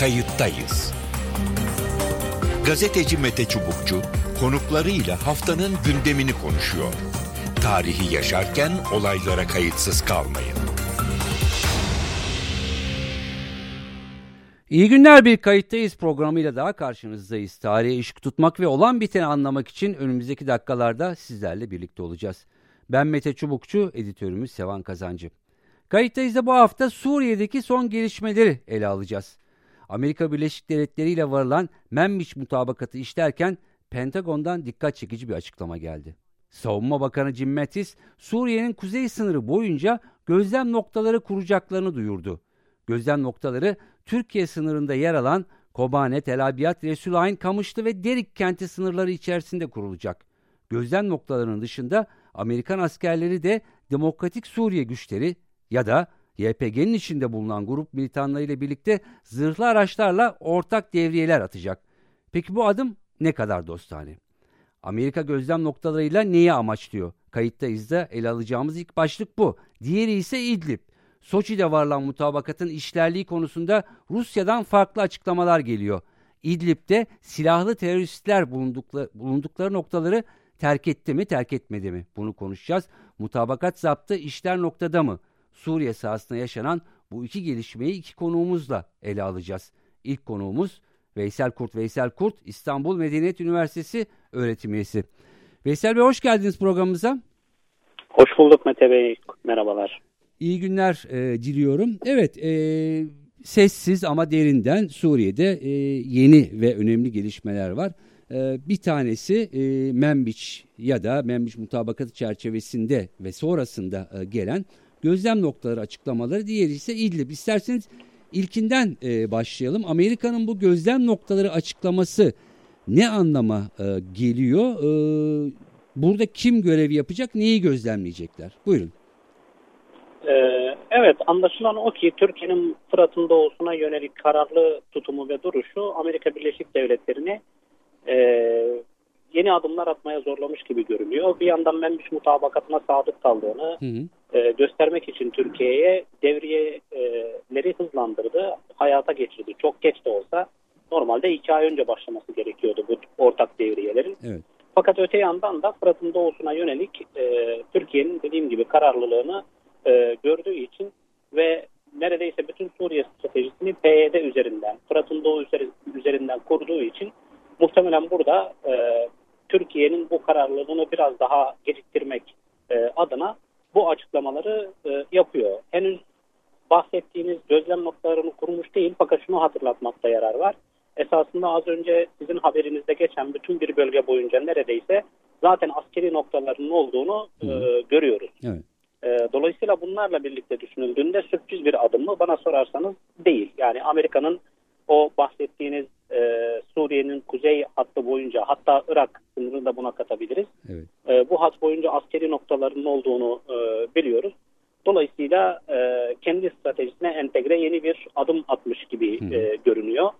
Kayıttayız. Gazeteci Mete Çubukçu konuklarıyla haftanın gündemini konuşuyor. Tarihi yaşarken olaylara kayıtsız kalmayın. İyi günler bir kayıttayız programıyla daha karşınızdayız. Tarihe ışık tutmak ve olan biteni anlamak için önümüzdeki dakikalarda sizlerle birlikte olacağız. Ben Mete Çubukçu, editörümüz Sevan Kazancı. Kayıttayız da bu hafta Suriye'deki son gelişmeleri ele alacağız. Amerika Birleşik Devletleri ile varılan Membiç mutabakatı işlerken Pentagon'dan dikkat çekici bir açıklama geldi. Savunma Bakanı Jim Mattis, Suriye'nin kuzey sınırı boyunca gözlem noktaları kuracaklarını duyurdu. Gözlem noktaları Türkiye sınırında yer alan Kobane, Tel Abyad, Resulayn, Kamışlı ve Derik kenti sınırları içerisinde kurulacak. Gözlem noktalarının dışında Amerikan askerleri de Demokratik Suriye güçleri ya da YPG'nin içinde bulunan grup militanlarıyla birlikte zırhlı araçlarla ortak devriyeler atacak. Peki bu adım ne kadar dostane? Amerika gözlem noktalarıyla neyi amaçlıyor? Kayıttayız da ele alacağımız ilk başlık bu. Diğeri ise İdlib. Soçi'de varılan mutabakatın işlerliği konusunda Rusya'dan farklı açıklamalar geliyor. İdlib'de silahlı teröristler bulundukları, bulundukları noktaları terk etti mi terk etmedi mi? Bunu konuşacağız. Mutabakat zaptı işler noktada mı? Suriye sahasında yaşanan bu iki gelişmeyi iki konuğumuzla ele alacağız. İlk konuğumuz Veysel Kurt. Veysel Kurt İstanbul Medeniyet Üniversitesi öğretim üyesi. Veysel Bey hoş geldiniz programımıza. Hoş bulduk Mete Bey. Merhabalar. İyi günler e, diliyorum. Evet e, sessiz ama derinden Suriye'de e, yeni ve önemli gelişmeler var. E, bir tanesi e, Membiç ya da Membiç mutabakatı çerçevesinde ve sonrasında e, gelen gözlem noktaları açıklamaları. Diğeri ise İdlib. İsterseniz ilkinden e, başlayalım. Amerika'nın bu gözlem noktaları açıklaması ne anlama e, geliyor? E, burada kim görev yapacak, neyi gözlemleyecekler? Buyurun. Ee, evet anlaşılan o ki Türkiye'nin Fırat'ın doğusuna yönelik kararlı tutumu ve duruşu Amerika Birleşik Devletleri'ni e, yeni adımlar atmaya zorlamış gibi görünüyor. Bir yandan Membiş mutabakatına sadık kaldığını hı hı. E, göstermek için Türkiye'ye devriyeleri hızlandırdı, hayata geçirdi. Çok geç de olsa normalde iki ay önce başlaması gerekiyordu bu ortak devriyelerin. Evet. Fakat öte yandan da Fırat'ın doğusuna yönelik e, Türkiye'nin dediğim gibi kararlılığını e, gördüğü için ve neredeyse bütün Suriye stratejisini PYD üzerinden, Fırat'ın doğu üzerinden kurduğu için muhtemelen burada e, Türkiye'nin bu kararlılığını biraz daha geciktirmek e, adına bu açıklamaları e, yapıyor. Henüz bahsettiğiniz gözlem noktalarını kurmuş değil fakat şunu hatırlatmakta yarar var. Esasında az önce sizin haberinizde geçen bütün bir bölge boyunca neredeyse zaten askeri noktalarının olduğunu e, görüyoruz. Evet. E, dolayısıyla bunlarla birlikte düşünüldüğünde sürpriz bir adım mı bana sorarsanız değil. Yani Amerika'nın o bahsettiğiniz e, Suriye'nin kuzey hattı boyunca hatta Irak sınırını da buna katabiliriz. Evet. E, bu hat boyunca askeri noktaların olduğunu e, biliyoruz. Dolayısıyla e, kendi stratejisine entegre yeni bir adım atmış gibi e, görünüyor.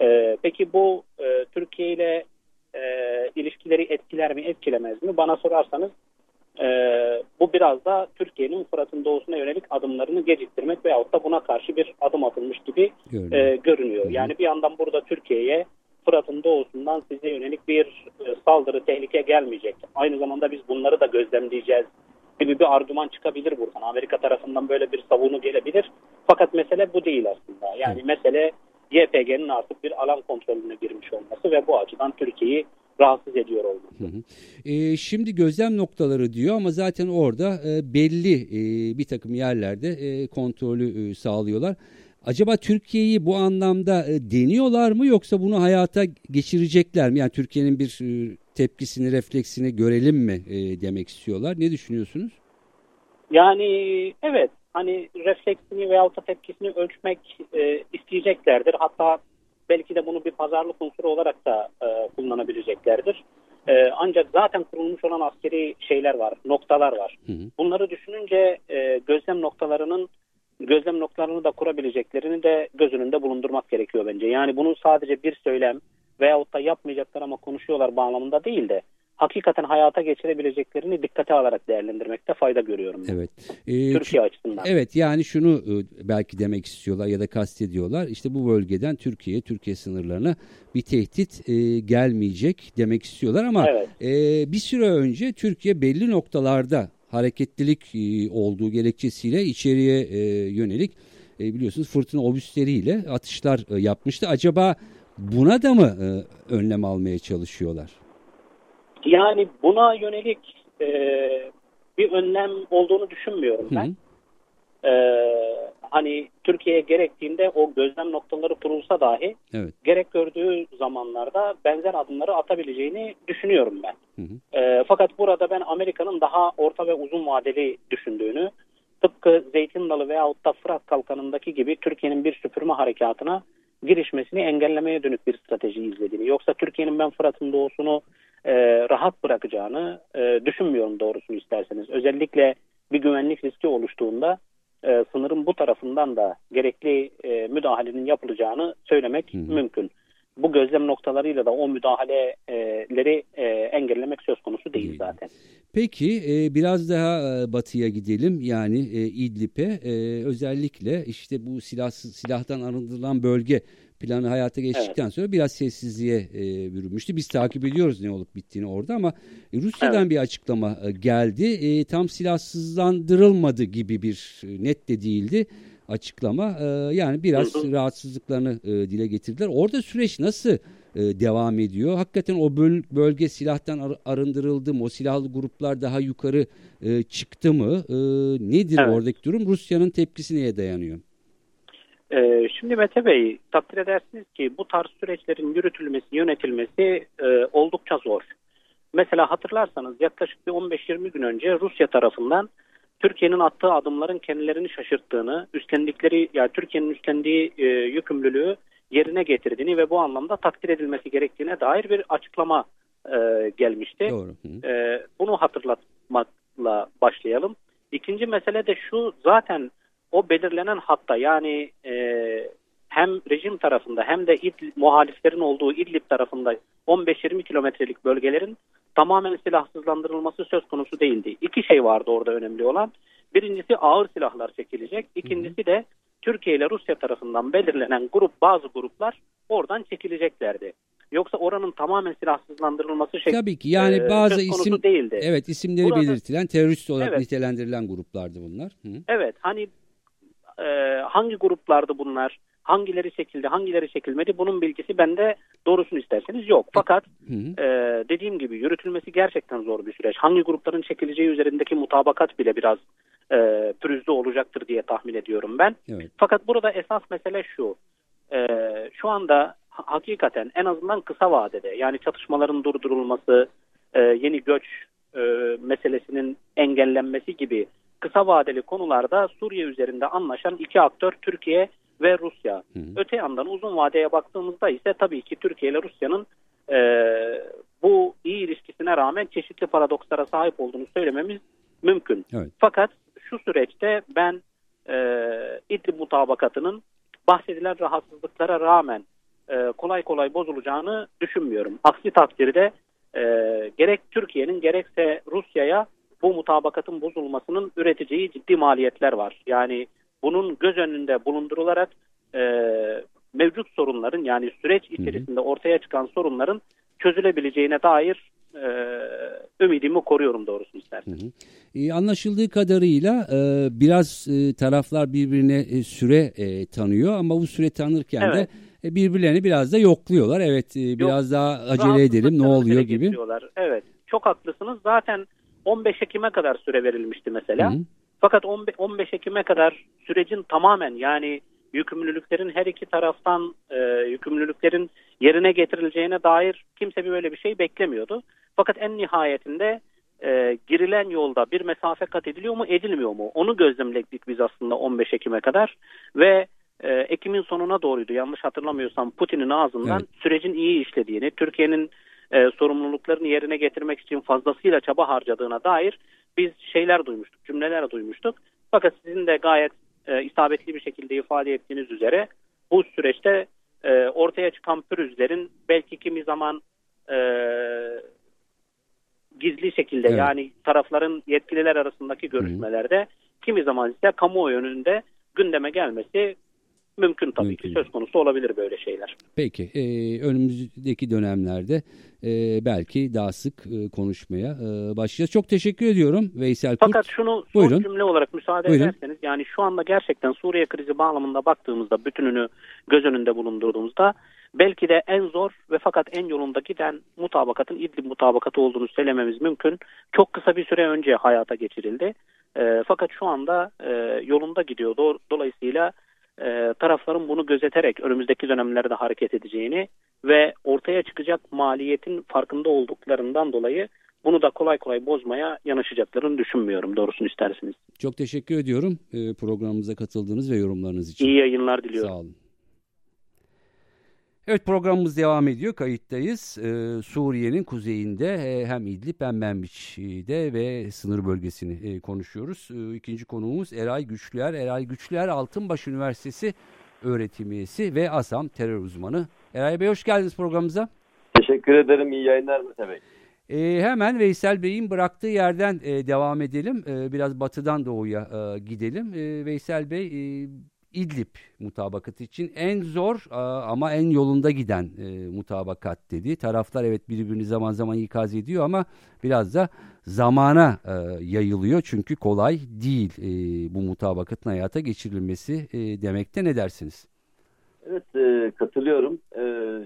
E, peki bu e, Türkiye ile e, ilişkileri etkiler mi etkilemez mi? Bana sorarsanız e, bu biraz da Türkiye'nin Fırat'ın doğusuna yönelik adımlarını geciktirmek veyahut da buna karşı bir adım atılmış gibi e, görünüyor. Yani bir yandan burada Türkiye'ye Fırat'ın doğusundan size yönelik bir e, saldırı, tehlike gelmeyecek. Aynı zamanda biz bunları da gözlemleyeceğiz gibi bir argüman çıkabilir buradan. Amerika tarafından böyle bir savunu gelebilir. Fakat mesele bu değil aslında. Yani mesele YPG'nin artık bir alan kontrolüne girmiş olması ve bu açıdan Türkiye'yi rahatsız ediyor olması. Hı hı. E, şimdi gözlem noktaları diyor ama zaten orada e, belli e, bir takım yerlerde e, kontrolü e, sağlıyorlar. Acaba Türkiye'yi bu anlamda e, deniyorlar mı yoksa bunu hayata geçirecekler mi? Yani Türkiye'nin bir e, tepkisini, refleksini görelim mi e, demek istiyorlar. Ne düşünüyorsunuz? Yani evet hani refleksini veyahut da tepkisini ölçmek e, isteyeceklerdir. Hatta belki de bunu bir pazarlık unsuru olarak da e, kullanabileceklerdir. E, ancak zaten kurulmuş olan askeri şeyler var, noktalar var. Hı hı. Bunları düşününce e, gözlem noktalarının gözlem noktalarını da kurabileceklerini de göz önünde bulundurmak gerekiyor bence. Yani bunun sadece bir söylem veyahut da yapmayacaklar ama konuşuyorlar bağlamında değil de hakikaten hayata geçirebileceklerini dikkate alarak değerlendirmekte fayda görüyorum. Evet. Ee, Türkiye açısından. Evet yani şunu e, belki demek istiyorlar ya da kastediyorlar. İşte bu bölgeden Türkiye, Türkiye sınırlarına bir tehdit e, gelmeyecek demek istiyorlar ama evet. e, bir süre önce Türkiye belli noktalarda hareketlilik e, olduğu gerekçesiyle içeriye e, yönelik e, biliyorsunuz fırtına obüsleriyle atışlar e, yapmıştı. Acaba buna da mı e, önlem almaya çalışıyorlar? Yani buna yönelik e, bir önlem olduğunu düşünmüyorum ben. E, hani Türkiye gerektiğinde o gözlem noktaları kurulsa dahi evet. gerek gördüğü zamanlarda benzer adımları atabileceğini düşünüyorum ben. Hı hı. E, fakat burada ben Amerika'nın daha orta ve uzun vadeli düşündüğünü, tıpkı Zeytin Dalı veyahut da Fırat Kalkanı'ndaki gibi Türkiye'nin bir süpürme harekatına girişmesini engellemeye dönük bir strateji izlediğini. Yoksa Türkiye'nin ben Fırat'ın doğusunu e, rahat bırakacağını e, düşünmüyorum doğrusunu isterseniz. Özellikle bir güvenlik riski oluştuğunda e, sınırın bu tarafından da gerekli e, müdahalenin yapılacağını söylemek hı hı. mümkün. Bu gözlem noktalarıyla da o müdahaleleri e, engellemek söz konusu değil zaten. Peki e, biraz daha e, batıya gidelim yani e, İdlib'e e, özellikle işte bu silahsız, silahtan arındırılan bölge planı hayata geçtikten evet. sonra biraz sessizliğe e, bürünmüştü. Biz takip ediyoruz ne olup bittiğini orada ama e, Rusya'dan evet. bir açıklama e, geldi. E, tam silahsızlandırılmadı gibi bir e, net de değildi açıklama. E, yani biraz hı hı. rahatsızlıklarını e, dile getirdiler. Orada süreç nasıl e, devam ediyor? Hakikaten o böl bölge silahtan ar arındırıldı mı? O silahlı gruplar daha yukarı e, çıktı mı? E, nedir evet. oradaki durum? Rusya'nın tepkisi neye dayanıyor? Ee, şimdi Mete Bey takdir edersiniz ki bu tarz süreçlerin yürütülmesi, yönetilmesi e, oldukça zor. Mesela hatırlarsanız yaklaşık bir 15-20 gün önce Rusya tarafından Türkiye'nin attığı adımların kendilerini şaşırttığını, üstlendikleri yani Türkiye'nin üstlendiği e, yükümlülüğü yerine getirdiğini ve bu anlamda takdir edilmesi gerektiğine dair bir açıklama e, gelmişti. Doğru. E, bunu hatırlatmakla başlayalım. İkinci mesele de şu zaten o belirlenen hatta yani e, hem rejim tarafında hem de İdlib, muhaliflerin olduğu İdlib tarafında 15-20 kilometrelik bölgelerin tamamen silahsızlandırılması söz konusu değildi. İki şey vardı orada önemli olan. Birincisi ağır silahlar çekilecek. İkincisi de Türkiye ile Rusya tarafından belirlenen grup bazı gruplar oradan çekileceklerdi. Yoksa oranın tamamen silahsızlandırılması şeklinde Tabii ki yani e, bazı isim değildi. Evet isimleri Burada, belirtilen terörist olarak evet, nitelendirilen gruplardı bunlar. Hı. Evet hani e, hangi gruplardı bunlar? Hangileri çekildi, hangileri çekilmedi? Bunun bilgisi bende doğrusunu isterseniz yok. Fakat E, dediğim gibi yürütülmesi gerçekten zor bir süreç. Hangi grupların çekileceği üzerindeki mutabakat bile biraz e, pürüzlü olacaktır diye tahmin ediyorum ben. Evet. Fakat burada esas mesele şu. E, şu anda hakikaten en azından kısa vadede yani çatışmaların durdurulması, e, yeni göç e, meselesinin engellenmesi gibi kısa vadeli konularda Suriye üzerinde anlaşan iki aktör Türkiye ve Rusya. Hı hı. Öte yandan uzun vadeye baktığımızda ise tabii ki Türkiye ile Rusya'nın e, bu iyi ilişkisine rağmen çeşitli paradokslara sahip olduğunu söylememiz mümkün. Evet. Fakat şu süreçte ben e, İdlib mutabakatının bahsedilen rahatsızlıklara rağmen e, kolay kolay bozulacağını düşünmüyorum. Aksi takdirde e, gerek Türkiye'nin gerekse Rusya'ya bu mutabakatın bozulmasının üreteceği ciddi maliyetler var. Yani bunun göz önünde bulundurularak e, mevcut sorunların yani süreç içerisinde ortaya çıkan sorunların çözülebileceğine dair e, ümidimi koruyorum doğrusu isterseniz. Hı hı. E, anlaşıldığı kadarıyla e, biraz e, taraflar birbirine e, süre e, tanıyor ama bu süre tanırken evet. de e, birbirlerini biraz da yokluyorlar. Evet e, biraz Yok, daha acele edelim ne oluyor gibi. Geçiyorlar. Evet çok haklısınız. Zaten 15 Ekim'e kadar süre verilmişti mesela. Hı. Fakat 15 Ekim'e kadar sürecin tamamen yani yükümlülüklerin her iki taraftan e, yükümlülüklerin yerine getirileceğine dair kimse bir böyle bir şey beklemiyordu. Fakat en nihayetinde e, girilen yolda bir mesafe kat ediliyor mu edilmiyor mu onu gözlemledik biz aslında 15 Ekim'e kadar ve e, Ekim'in sonuna doğruydu yanlış hatırlamıyorsam Putin'in ağzından evet. sürecin iyi işlediğini Türkiye'nin e, sorumluluklarını yerine getirmek için fazlasıyla çaba harcadığına dair biz şeyler duymuştuk, cümleler duymuştuk. Fakat sizin de gayet e, isabetli bir şekilde ifade ettiğiniz üzere bu süreçte e, ortaya çıkan pürüzlerin belki kimi zaman e, gizli şekilde Evet. yani tarafların yetkililer arasındaki görüşmelerde kimi zaman ise kamuoyu önünde gündeme gelmesi mümkün tabii Mümkün. ki söz konusu olabilir böyle şeyler. Peki e, önümüzdeki dönemlerde e, belki daha sık e, konuşmaya e, başlayacağız. Çok teşekkür ediyorum Veysel Kurt. Fakat şunu son Buyurun. cümle olarak müsaade Buyurun. ederseniz yani şu anda gerçekten Suriye krizi bağlamında baktığımızda bütününü göz önünde bulundurduğumuzda belki de en zor ve fakat en yolunda giden mutabakatın İdlib mutabakatı olduğunu söylememiz mümkün. Çok kısa bir süre önce hayata geçirildi. E, fakat şu anda e, yolunda gidiyor. Do- Dolayısıyla e, tarafların bunu gözeterek önümüzdeki dönemlerde hareket edeceğini ve ortaya çıkacak maliyetin farkında olduklarından dolayı bunu da kolay kolay bozmaya yanaşacaklarını düşünmüyorum doğrusunu isterseniz. Çok teşekkür ediyorum e, programımıza katıldığınız ve yorumlarınız için. İyi yayınlar diliyorum. Sağ olun. Evet programımız devam ediyor. Kayıttayız. Ee, Suriye'nin kuzeyinde e, hem İdlib hem Menbiç'de ve sınır bölgesini e, konuşuyoruz. Ee, ikinci konuğumuz Eray Güçlüer. Eray Güçlüer Altınbaş Üniversitesi öğretim üyesi ve ASAM terör uzmanı. Eray Bey hoş geldiniz programımıza. Teşekkür ederim. İyi yayınlar Mete Bey. Ee, hemen Veysel Bey'in bıraktığı yerden e, devam edelim. Ee, biraz batıdan doğuya e, gidelim. Ee, Veysel Bey e, İdlib mutabakatı için en zor e, ama en yolunda giden e, mutabakat dedi. Taraflar evet birbirini zaman zaman ikaz ediyor ama biraz da zamana e, yayılıyor. Çünkü kolay değil bu mutabakatın hayata geçirilmesi demekte ne dersiniz? Evet katılıyorum.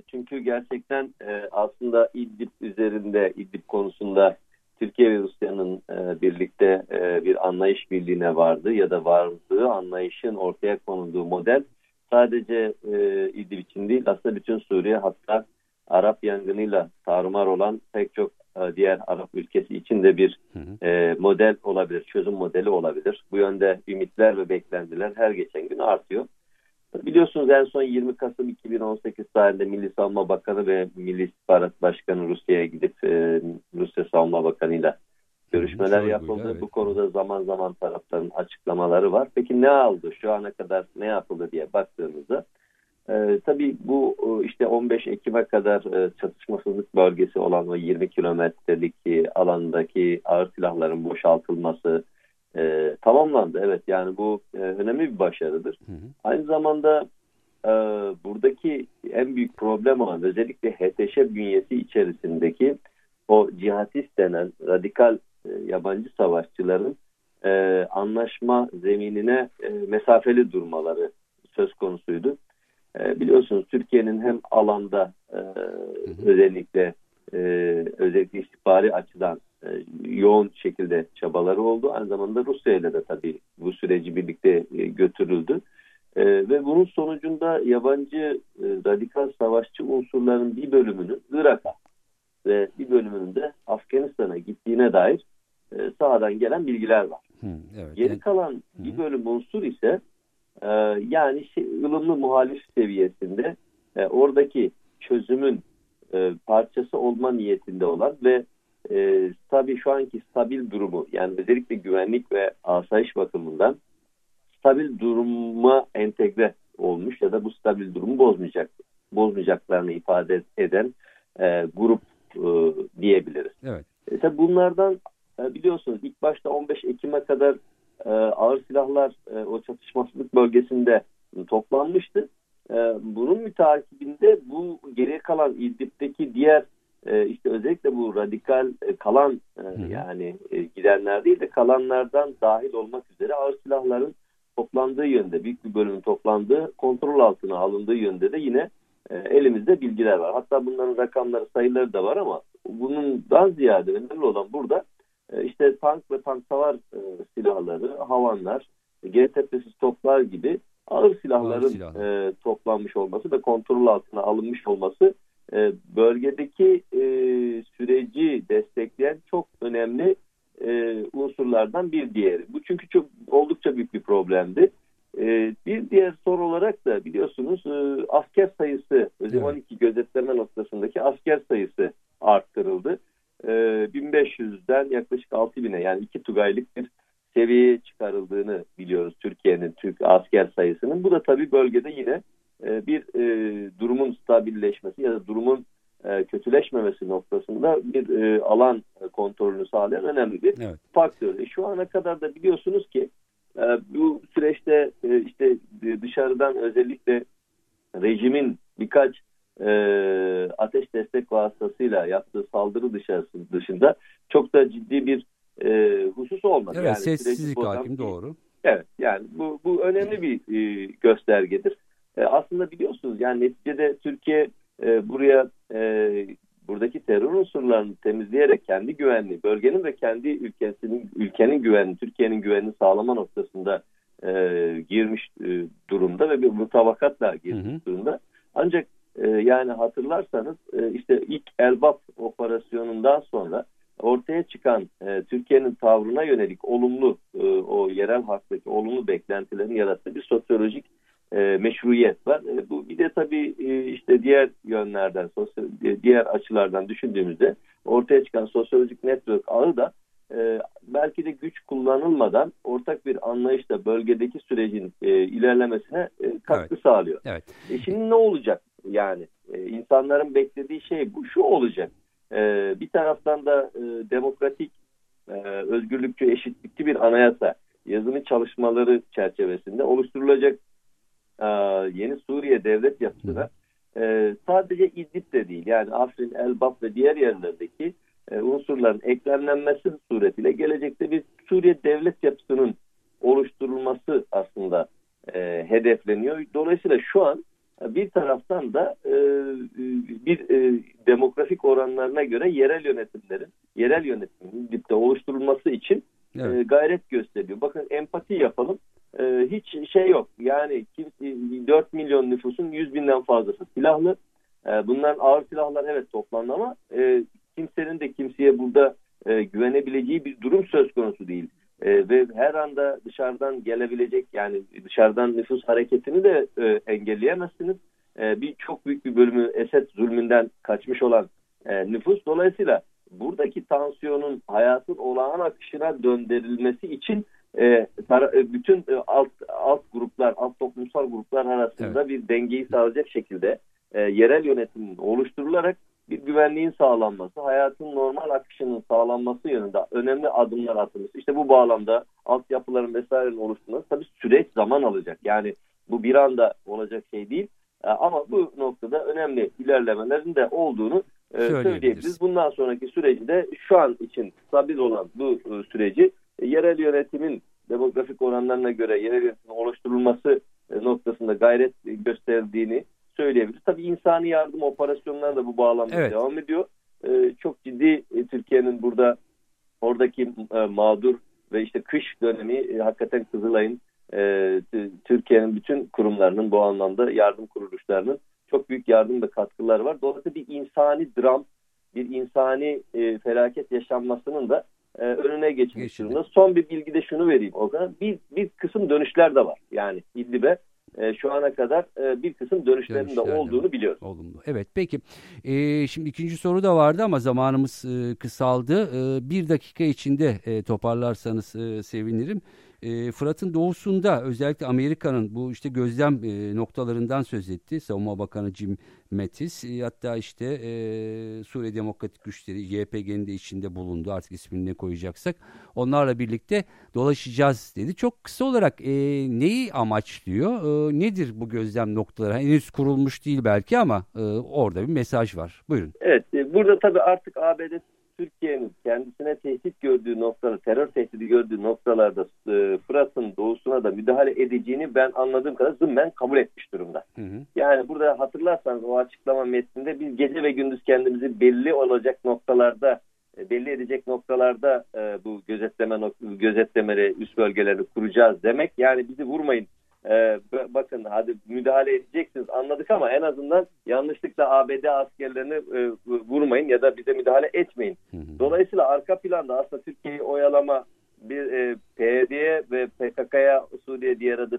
Çünkü gerçekten aslında İdlib üzerinde, İdlib konusunda Türkiye ve Rusya'nın e, birlikte e, bir anlayış birliğine vardı ya da vardığı anlayışın ortaya konulduğu model sadece e, İdlib için değil aslında bütün Suriye hatta Arap yangınıyla tarumar olan pek çok e, diğer Arap ülkesi için de bir Hı hı. e, model olabilir, çözüm modeli olabilir. Bu yönde ümitler ve beklentiler her geçen gün artıyor. Biliyorsunuz en son 20 Kasım 2018 tarihinde Milli Savunma Bakanı ve Milli İstihbarat Başkanı Rusya'ya gidip e, Rusya Savunma Bakanı'yla görüşmeler Şöyle yapıldı. buydu, evet. Bu konuda zaman zaman tarafların açıklamaları var. Peki ne aldı? Şu ana kadar ne yapıldı diye baktığımızda e, tabii bu e, işte 15 Ekim'e kadar e, çatışmasızlık bölgesi olan o 20 kilometrelik e, alandaki ağır silahların boşaltılması e, tamamlandı. Evet yani bu e, önemli bir başarıdır. Hı hı. Aynı zamanda e, buradaki en büyük problem olan özellikle HTŞ bünyesi içerisindeki o cihatist denen radikal e, yabancı savaşçıların e, anlaşma zeminine e, mesafeli durmaları söz konusuydu. E, biliyorsunuz Türkiye'nin hem alanda e, özellikle e, özellikle istihbari açıdan yoğun şekilde çabaları oldu. Aynı zamanda Rusya ile de tabii bu süreci birlikte e, götürüldü. E, ve bunun sonucunda yabancı e, radikal savaşçı unsurların bir bölümünün Irak'a ve bir bölümünün de Afganistan'a gittiğine dair e, sahadan gelen bilgiler var. Hı, evet. Geri kalan bir bölüm unsur ise e, yani şey, ılımlı muhalif seviyesinde e, oradaki çözümün e, parçası olma niyetinde olan ve e, tabii şu anki stabil durumu yani özellikle güvenlik ve asayiş bakımından stabil duruma entegre olmuş ya da bu stabil durumu bozmayacak bozmayacaklarını ifade eden e, grup e, diyebiliriz. evet. E, tabii bunlardan e, biliyorsunuz ilk başta 15 Ekim'e kadar e, ağır silahlar e, o çatışmasızlık bölgesinde toplanmıştı. E, bunun mütakibinde bu geriye kalan İdlib'deki diğer e, işte özellikle bu radikal e, kalan e, hı. yani e, gidenler değil de kalanlardan dahil olmak üzere ağır silahların toplandığı yönde büyük bir bölümün toplandığı kontrol altına alındığı yönde de yine e, elimizde bilgiler var. Hatta bunların rakamları sayıları da var ama bundan ziyade önemli olan burada e, işte tank ve tank savar e, silahları, havanlar, GTP'siz toplar gibi ağır silahların Ağır silahlar. e, toplanmış olması ve kontrol altına alınmış olması e, bölgedeki e, süreci destekleyen çok önemli e, unsurlardan bir diğeri. Bu çünkü çok oldukça büyük bir problemdi. E, bir diğer soru olarak da biliyorsunuz e, asker sayısı, özel Evet. 12 gözetleme noktasındaki asker sayısı arttırıldı. E, 1500'den yaklaşık 6000'e yani iki Tugaylık bir seviyeye çıkarıldığını biliyoruz Türkiye'nin Türk asker sayısının. Bu da tabii bölgede yine e, bir e, durumun stabilleşmesi ya da durumun e, kötüleşmemesi noktasında bir e, alan kontrolünü sağlayan önemli bir evet. faktör. E, şu ana kadar da biliyorsunuz ki e, bu süreçte e, işte dışarıdan özellikle rejimin birkaç e, ateş destek vasıtasıyla yaptığı saldırı dışarısı dışında çok da ciddi bir e, husus olmadı. Evet yani sessizlik hakim doğru. Evet yani bu, bu önemli bir e, göstergedir. E, aslında biliyorsunuz yani neticede Türkiye e, buraya e, buradaki terör unsurlarını temizleyerek kendi güvenliği, bölgenin ve kendi ülkesinin ülkenin güvenliği, Türkiye'nin güvenliğini sağlama noktasında e, girmiş e, durumda ve bir mutabakatla girmiş hı hı. durumda. Ancak e, yani hatırlarsanız e, işte ilk Elbap operasyonundan sonra ortaya çıkan e, Türkiye'nin tavrına yönelik olumlu e, o yerel haktaki olumlu beklentilerin yarattığı bir sosyolojik e, meşruiyet var. E, bu bir de tabii e, işte diğer yönlerden, sosyal, diğer açılardan düşündüğümüzde ortaya çıkan sosyolojik network ağı da e, belki de güç kullanılmadan ortak bir anlayışla bölgedeki sürecin e, ilerlemesine e, katkı evet. sağlıyor. Evet. E şimdi ne olacak? Yani e, insanların beklediği şey bu şu olacak. E, bir taraftan da e, demokratik, e, özgürlükçü, eşitlikçi bir anayasa yazılı çalışmaları çerçevesinde oluşturulacak e, yeni Suriye devlet yapısına e, sadece İdlib'de değil yani Afrin, Elbap ve diğer yerlerdeki e, unsurların eklemlenmesi suretiyle gelecekte bir Suriye devlet yapısının oluşturulması aslında e, hedefleniyor. Dolayısıyla şu an bir taraftan da e, bir e, demografik oranlarına göre yerel yönetimlerin, yerel yönetimin dipte oluşturulması için evet. e, gayret gösteriyor. Bakın empati yapalım. E, hiç şey yok. Yani kim, 4 milyon nüfusun 100 binden fazlası silahlı. E, bunların ağır silahlar evet toplandı ama e, kimsenin de kimseye burada e, güvenebileceği bir durum söz konusu değil. E, ve her anda dışarıdan gelebilecek yani dışarıdan nüfus hareketini de e, engelleyemezsiniz. E, bir çok büyük bir bölümü Esed zulmünden kaçmış olan e, nüfus. Dolayısıyla buradaki tansiyonun hayatın olağan akışına döndürülmesi için e, e bütün e, alt alt gruplar, alt toplumsal gruplar arasında evet. bir dengeyi sağlayacak şekilde e, yerel yönetimin oluşturularak bir güvenliğin sağlanması, hayatın normal akışının sağlanması yönünde önemli adımlar atılmış. İşte bu bağlamda altyapıların vesairenin oluşturulması tabii süreç zaman alacak. Yani bu bir anda olacak şey değil. Ama bu noktada önemli ilerlemelerin de olduğunu söyleyebiliriz. Bundan sonraki süreci de şu an için stabil olan bu süreci yerel yönetimin demografik oranlarına göre yerel yönetimin oluşturulması noktasında gayret gösterdiğini söyleyebiliriz. Tabii insani yardım operasyonları da bu bağlamda evet. devam ediyor. Ee, çok ciddi e, Türkiye'nin burada oradaki e, mağdur ve işte kış dönemi e, hakikaten Kızılay'ın e, Türkiye'nin bütün kurumlarının bu anlamda yardım kuruluşlarının çok büyük yardım ve katkıları var. Dolayısıyla bir insani dram, bir insani e, felaket yaşanmasının da e, önüne geçmiş durumda. Son bir bilgi de şunu vereyim Okan. Bir, bir kısım dönüşler de var. Yani İdlib'e e, şu ana kadar e, bir kısım dönüşlerin de olduğunu biliyoruz. Olumlu. Evet peki. E, şimdi ikinci soru da vardı ama zamanımız e, kısaldı. E, bir dakika içinde e, toparlarsanız e, sevinirim e, Fırat'ın doğusunda özellikle Amerika'nın bu işte gözlem e, noktalarından söz etti. Savunma Bakanı Jim Mattis e, hatta işte e, Suriye Demokratik Güçleri YPG'nin de içinde bulundu artık ismini ne koyacaksak. Onlarla birlikte dolaşacağız dedi. Çok kısa olarak e, neyi amaçlıyor? E, nedir bu gözlem noktaları? Henüz kurulmuş değil belki ama e, orada bir mesaj var. Buyurun. Evet e, burada tabii artık ABD Türkiye'nin kendisine tehdit gördüğü noktalar, terör tehdidi gördüğü noktalarda e, Fırat'ın doğusuna da müdahale edeceğini ben anladığım kadar zımmen kabul etmiş durumda. Hı hı. Yani burada hatırlarsanız o açıklama metninde biz gece ve gündüz kendimizi belli olacak noktalarda e, belli edecek noktalarda e, bu gözetleme gözetlemeleri üst bölgeleri kuracağız demek. Yani bizi vurmayın e, bakın hadi müdahale edeceksiniz anladık ama en azından yanlışlıkla ABD askerlerini e, vurmayın ya da bize müdahale etmeyin. Dolayısıyla arka planda aslında Türkiye'yi oyalama bir e, PYD'ye ve PKK'ya Suriye diğer adı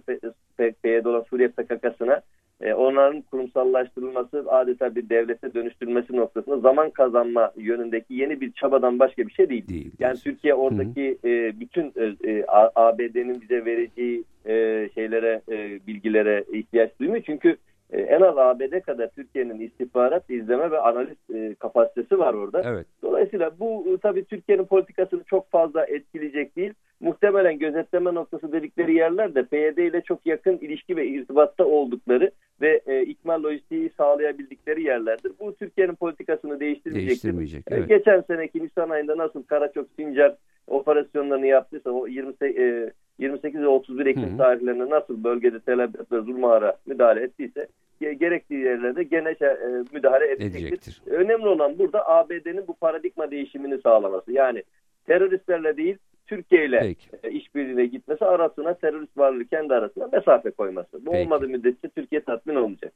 PYD olan Suriye PKK'sına e, onların kurumsallaştırılması adeta bir devlete dönüştürülmesi noktasında zaman kazanma yönündeki yeni bir çabadan başka bir şey değil. değil yani Türkiye oradaki e, bütün e, e ABD'nin bize vereceği e, şeylere e, bilgilere ihtiyaç duymuyor. Çünkü e, en az ABD kadar Türkiye'nin istihbarat, izleme ve analiz e, kapasitesi var orada. Evet. Dolayısıyla bu e, tabii Türkiye'nin politikasını çok fazla etkileyecek değil. Muhtemelen gözetleme noktası dedikleri yerler de PYD ile çok yakın ilişki ve irtibatta oldukları ve e, ikmal lojistiği sağlayabildikleri yerlerdir. Bu Türkiye'nin politikasını değiştirmeyecektir. Değiştirmeyecek. E, Evet. Geçen seneki Nisan ayında nasıl Karaçok Sincar operasyonlarını yaptıysa o 28, e, 28 ve 31 Ekim tarihlerinde nasıl bölgede Tel Aviv ve Zulmara müdahale ettiyse ge- gerekli yerlerde gene şey, e, müdahale edecektir. Edecektir. Önemli olan burada ABD'nin bu paradigma değişimini sağlaması. Yani teröristlerle değil Türkiye ile e, işbirliğine gitmesi arasına terörist varlığı kendi arasına mesafe koyması. Bu Peki. olmadığı müddetçe Türkiye tatmin olmayacak.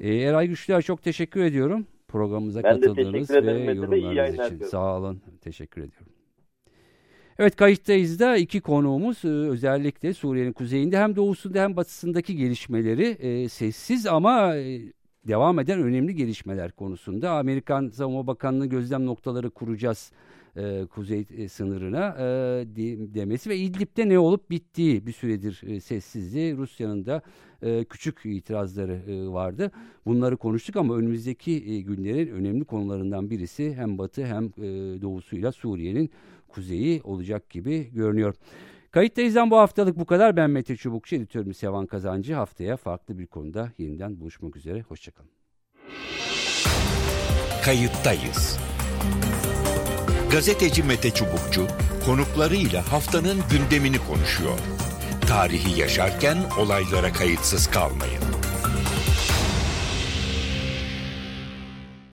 Ee, Eray Güçlü'ye çok teşekkür ediyorum. Programımıza Ben katıldığınız ve yorumlarınız için. Sağ olun. Teşekkür ediyorum. Evet kayıttayız da iki konuğumuz e, özellikle Suriye'nin kuzeyinde hem doğusunda hem batısındaki gelişmeleri e, sessiz ama e, devam eden önemli gelişmeler konusunda. Amerikan Savunma Bakanlığı gözlem noktaları kuracağız kuzey sınırına de- demesi ve İdlib'de ne olup bittiği bir süredir e, sessizliği. Rusya'nın da küçük itirazları vardı. Bunları konuştuk ama önümüzdeki günlerin önemli konularından birisi hem batı hem doğusuyla Suriye'nin kuzeyi olacak gibi görünüyor. Kayıttayız'dan bu haftalık bu kadar. Ben Mete Çubukçu, editörüm Sevan Kazancı. Haftaya farklı bir konuda yeniden buluşmak üzere. Hoşçakalın. Kayıttayız. Gazeteci Mete Çubukçu konuklarıyla haftanın gündemini konuşuyor. Tarihi yaşarken olaylara kayıtsız kalmayın.